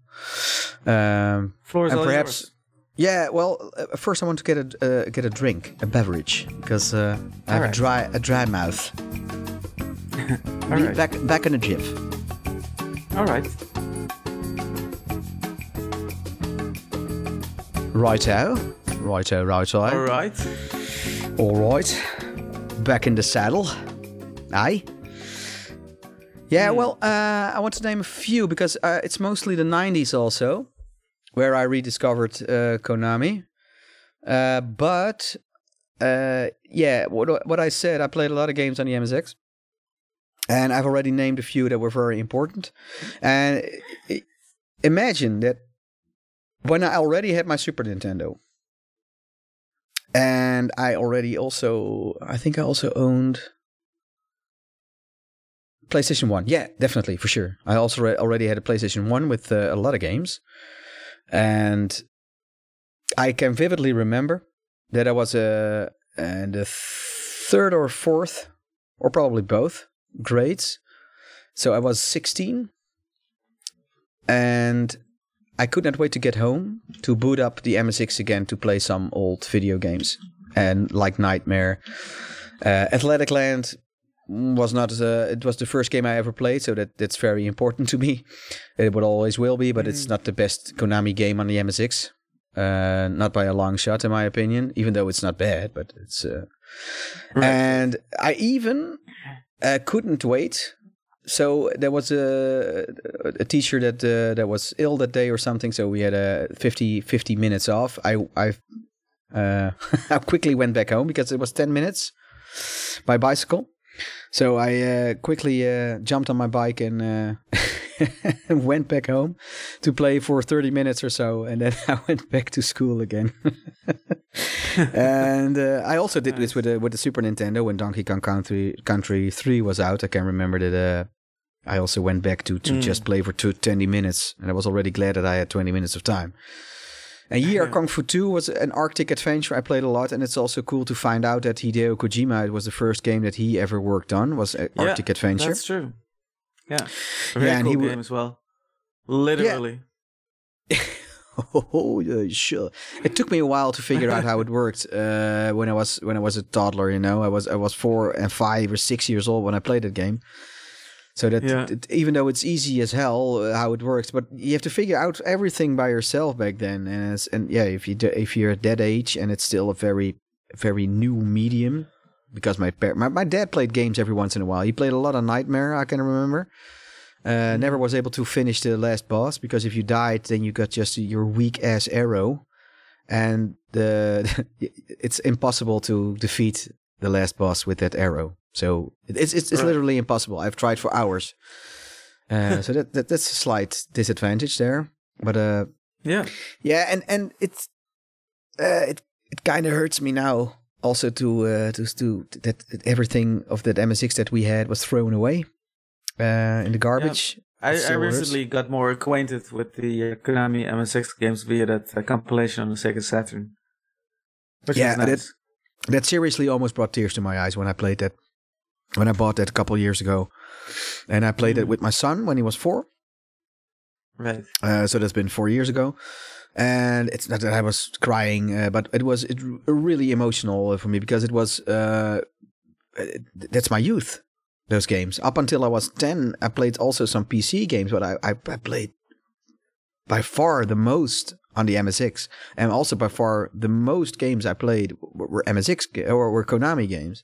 um, Floor And perhaps- yours. Yeah, well, uh, first I want to get a uh, get a drink, a beverage, because uh, I have Alright. a dry a dry mouth. All right, Back back in a jiff. all right. Righto, righto, righto. All right. All right. Back in the saddle. Aye. Yeah, well, uh, I want to name a few because uh, it's mostly the 90s also, where I rediscovered uh, Konami. Uh, but, uh, yeah, what, what I said, I played a lot of games on the MSX. And I've already named a few that were very important. And imagine that when I already had my Super Nintendo, and I already also, I think I also owned PlayStation 1. Yeah, definitely, for sure. I also re- already had a PlayStation 1 with uh, a lot of games. And I can vividly remember that I was uh, in the third or fourth, or probably both grades. So I was 16. And I could not wait to get home to boot up the MSX again to play some old video games. And like Knightmare, uh, Athletic Land was not uh, it was the first game I ever played, so that that's very important to me. It would always will be, but it's not the best Konami game on the MSX. Uh, not by a long shot, in my opinion. Even though it's not bad, but it's. Uh, Right. And I even uh, couldn't wait. So there was a a teacher that uh, that was ill that day or something. So we had a 50, 50 minutes off. I I uh, I quickly went back home because it was ten minutes by bicycle. So I uh, quickly uh, jumped on my bike and uh, went back home to play for 30 minutes or so. And then I went back to school again. and uh, I also did this with the, with the Super Nintendo when Donkey Kong Country, Country 3 was out. I can remember that uh, I also went back to, to Mm. just play for two, 20 minutes. And I was already glad that I had 20 minutes of time. And Yie Ar Kung Fu 2 was an Arctic adventure I played a lot, and it's also cool to find out that Hideo Kojima, it was the first game that he ever worked on, was a Yeah, Arctic Adventure. That's true. Yeah. A very Yeah, and cool he game as well. Literally. Oh, yeah, sure. It took me a while to figure out how it worked. Uh, when I was when I was a toddler, you know, I was I was four and five or six years old when I played that game. So that Yeah. even though it's easy as hell uh, how it works, but you have to figure out everything by yourself back then. And and yeah, if you do, if you're at that age and it's still a very very new medium, because my, par- my my dad played games every once in a while. He played a lot of Knightmare. I can remember. Uh, never was able to finish the last boss because if you died, then you got just your weak ass arrow, and the it's impossible to defeat the last boss with that arrow. So it's it's, it's Right. literally impossible. I've tried for hours. Uh, so that, that that's a slight disadvantage there. But uh, Yeah. yeah, and and it's uh, it it kind of hurts me now also to uh, to to that, that everything of that MSX that we had was thrown away uh, in the garbage. I, I hurts. recently got more acquainted with the uh, Konami MSX games via that uh, compilation on the Sega Saturn. Yeah, was that- That seriously almost brought tears to my eyes when I played that. When I bought that a couple years ago, and I played it Mm. with my son when he was four. Right. Uh, so that's been four years ago, and it's not that I was crying, uh, but it was it really emotional for me because it was uh, it- that's my youth. Those games up until I was ten, I played also some PC games, but I I, I played by far the most on the MSX, and also by far the most games I played were, were MSX or were Konami games.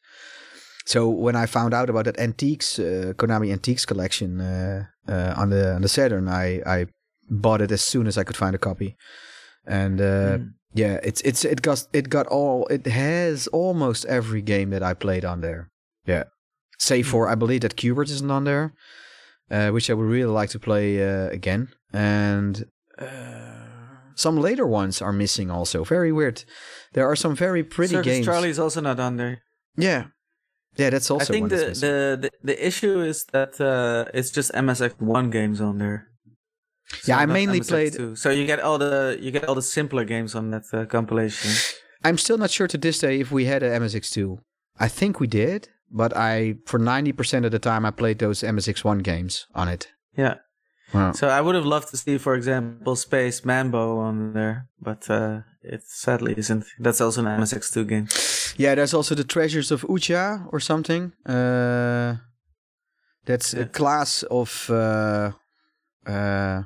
So when I found out about that antiques uh, Konami antiques collection uh, uh, on the on the Saturn, I I bought it as soon as I could find a copy, and uh, Mm. yeah, it's it's it got it got all it has almost every game that I played on there. Yeah, save for I believe that Qbert isn't on there, uh, which I would really like to play uh, again, and. Uh, some later ones are missing also. Very weird. There are some very pretty Circus games. Charlie's also not on there. Yeah. Yeah, that's also I think the, the, the the issue is that uh, it's just MSX one games on there. Yeah, I mainly played- two. So you get all the you get all the simpler games on that uh, compilation. I'm still not sure to this day if we had a MSX2. I think we did, but I for 90% of the time I played those MSX1 games on it. Yeah. Wow. So I would have loved to see, for example, Space Manbow on there, but uh, it sadly isn't. That's also an MSX2 game. Yeah, there's also the Treasures of Ucha or something. Uh, that's a class of uh, uh,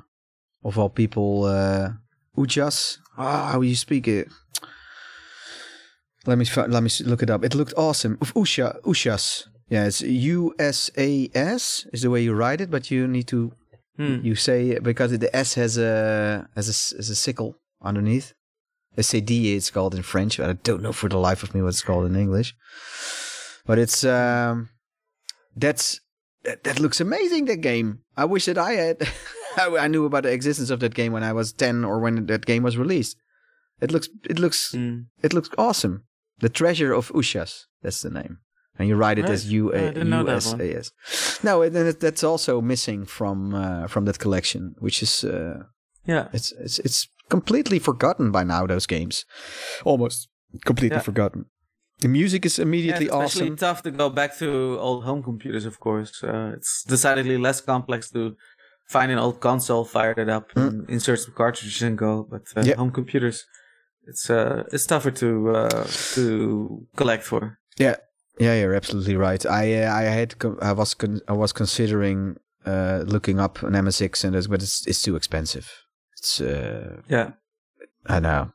of all people uh, Uchas. Ah, how you speak it? Let me let me look it up. It looked awesome. Of Usha, Ushas. Yeah, it's U S A S is the way you write it, but you need to Hmm. you say because the S has a has a has a sickle underneath. A CD it's called in French. But I don't know for the life of me what it's called in English. But it's um that's that, that looks amazing that game. I wish that I had I, I knew about the existence of that game when I was 10 or when that game was released. It looks it looks Hmm. it looks awesome. The Treasure of Ushas. That's the name. And you write it as Right. U I A U S. A S. No, and that's also missing from uh, from that collection, which is uh, Yeah. it's it's it's completely forgotten by now. Those games, almost completely Yeah. forgotten. The music is Yeah, immediately it's especially awesome. tough to go back to old home computers, of course. Uh, it's decidedly less complex to find an old console, fire it up, and insert some cartridges and go. But uh, Hmm. Yeah. home computers, it's uh, it's tougher to uh, to collect for. Yeah, yeah, you're absolutely right. I uh, I had I was con- I was considering uh, looking up an MSX, and it's, but it's it's too expensive. It's uh, Yeah, I know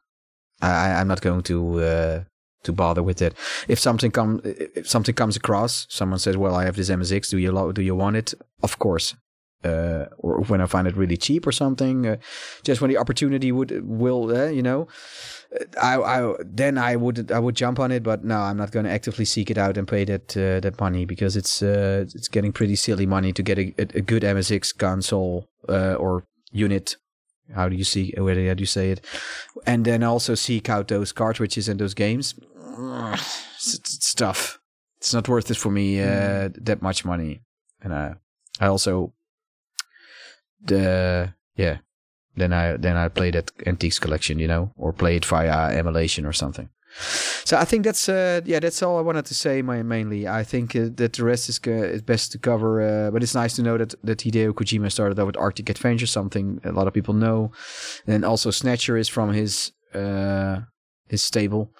I, I'm not going to uh, to bother with it. If something come if something comes across, someone says, "Well, I have this MSX. Do you lo- do you want it?" Of course. Uh, or when I find it really cheap or something, uh, just when the opportunity would will uh, you know, I, I then I would I would jump on it. But no, I'm not going to actively seek it out and pay that uh, that money because it's uh, it's getting pretty silly money to get a, a, good MSX console uh, or unit. How do you see how do you say it? And then also seek out those cartridges and those games. Stuff it's not worth it for me uh, that much money. And uh, i also the yeah then i then i play that antiques collection you know or play it via emulation or something so I think that's uh, yeah that's all I wanted to say. My, mainly, I think uh, that the rest is, uh, is best to cover. Uh, but it's nice to know that that Hideo Kojima started out with Arctic Adventure, something a lot of people know, and also Snatcher is from his uh, his stable,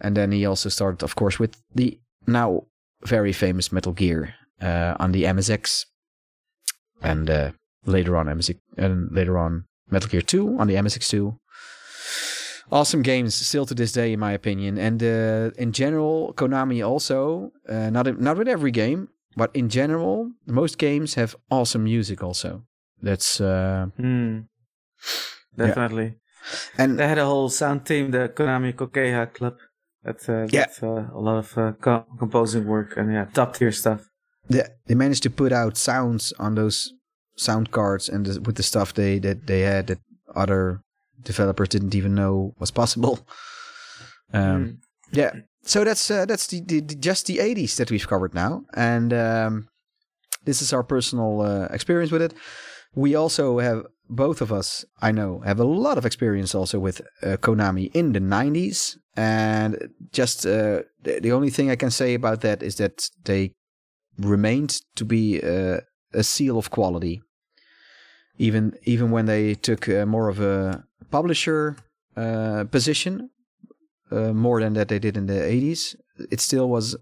and then he also started, of course, with the now very famous Metal Gear uh, on the MSX, and later on MSX, and later on Metal Gear Two on the MSX2 awesome games still to this day, in my opinion. And uh, in general, Konami also uh, not not with every game, but in general, most games have awesome music. Also, that's uh, mm, definitely. Yeah. And they had a whole sound team, the Konami Kukeiha Club. That uh, yeah, uh, a lot of uh, co- composing work and yeah, top tier stuff. Yeah, they managed to put out sounds on those sound cards and the, with the stuff they that they had that other developers didn't even know was possible. Um, mm. Yeah, so that's uh, that's the, the, the, just the 80s that we've covered now, and um, this is our personal uh, experience with it. We also have both of us, I know, have a lot of experience also with uh, Konami in the 90s, and just uh, the, the only thing I can say about that is that they remained to be uh, a seal of quality even even when they took uh, more of a publisher uh, position, uh, more than that they did in the 80s, it still was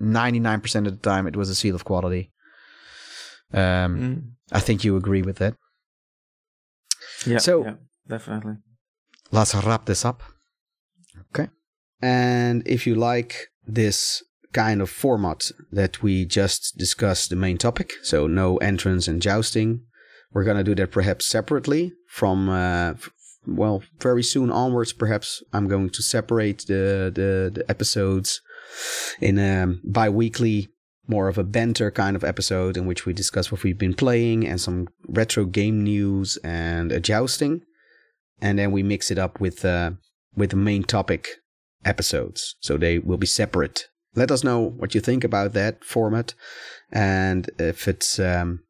99% of the time it was a seal of quality. Um, mm. I think you agree with that. Yeah. So yeah, definitely. Let's wrap this up. Okay. And if you like this kind of format that we just discussed, the main topic, so no entrance and jousting, we're going to do that perhaps separately from, uh, well, very soon onwards, perhaps I'm going to separate the, the, the episodes in a bi-weekly more of a banter kind of episode in which we discuss what we've been playing and some retro game news and a jousting. And then we mix it up with uh, with the main topic episodes. So they will be separate. Let us know what you think about that format and if it's um,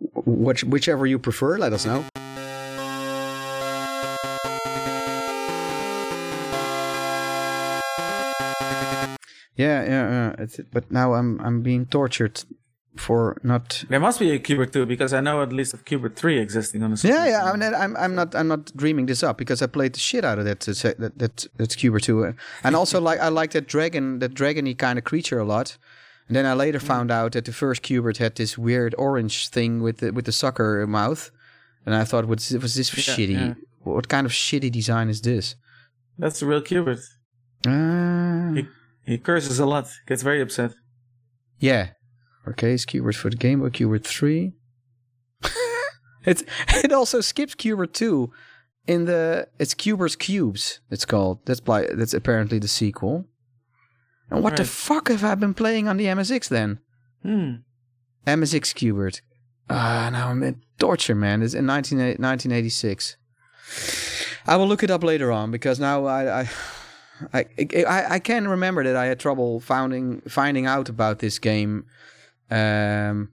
which, whichever you prefer, let us know. Yeah, yeah, yeah. but now I'm I'm being tortured for not. There must be a Q*bert two because I know at least of Q*bert three existing on the. Yeah, yeah. I mean, I'm I'm not I'm not dreaming this up because I played the shit out of that that that that Q*bert two, and also like I like that dragon that dragony kind of creature a lot. And then I later mm. found out that the first Q*bert had this weird orange thing with the with the sucker mouth, and I thought, was was this yeah, shitty? Yeah. What kind of shitty design is this? That's the real Q*bert. Uh, he, he curses a lot. Gets very upset. Yeah. Okay, it's Q*bert for the Game Boy, Q*bert three. it it also skips Q*bert two. In the it's Q*bert's Cubes. It's called. That's that's apparently the sequel. And what right. the fuck have I been playing on the MSX then? Hmm. MSX Q*bert. Ah, uh, now I'm in torture, man. It's in 19, 1986. I will look it up later on because now I, I I, I, I can remember that I had trouble finding finding out about this game um,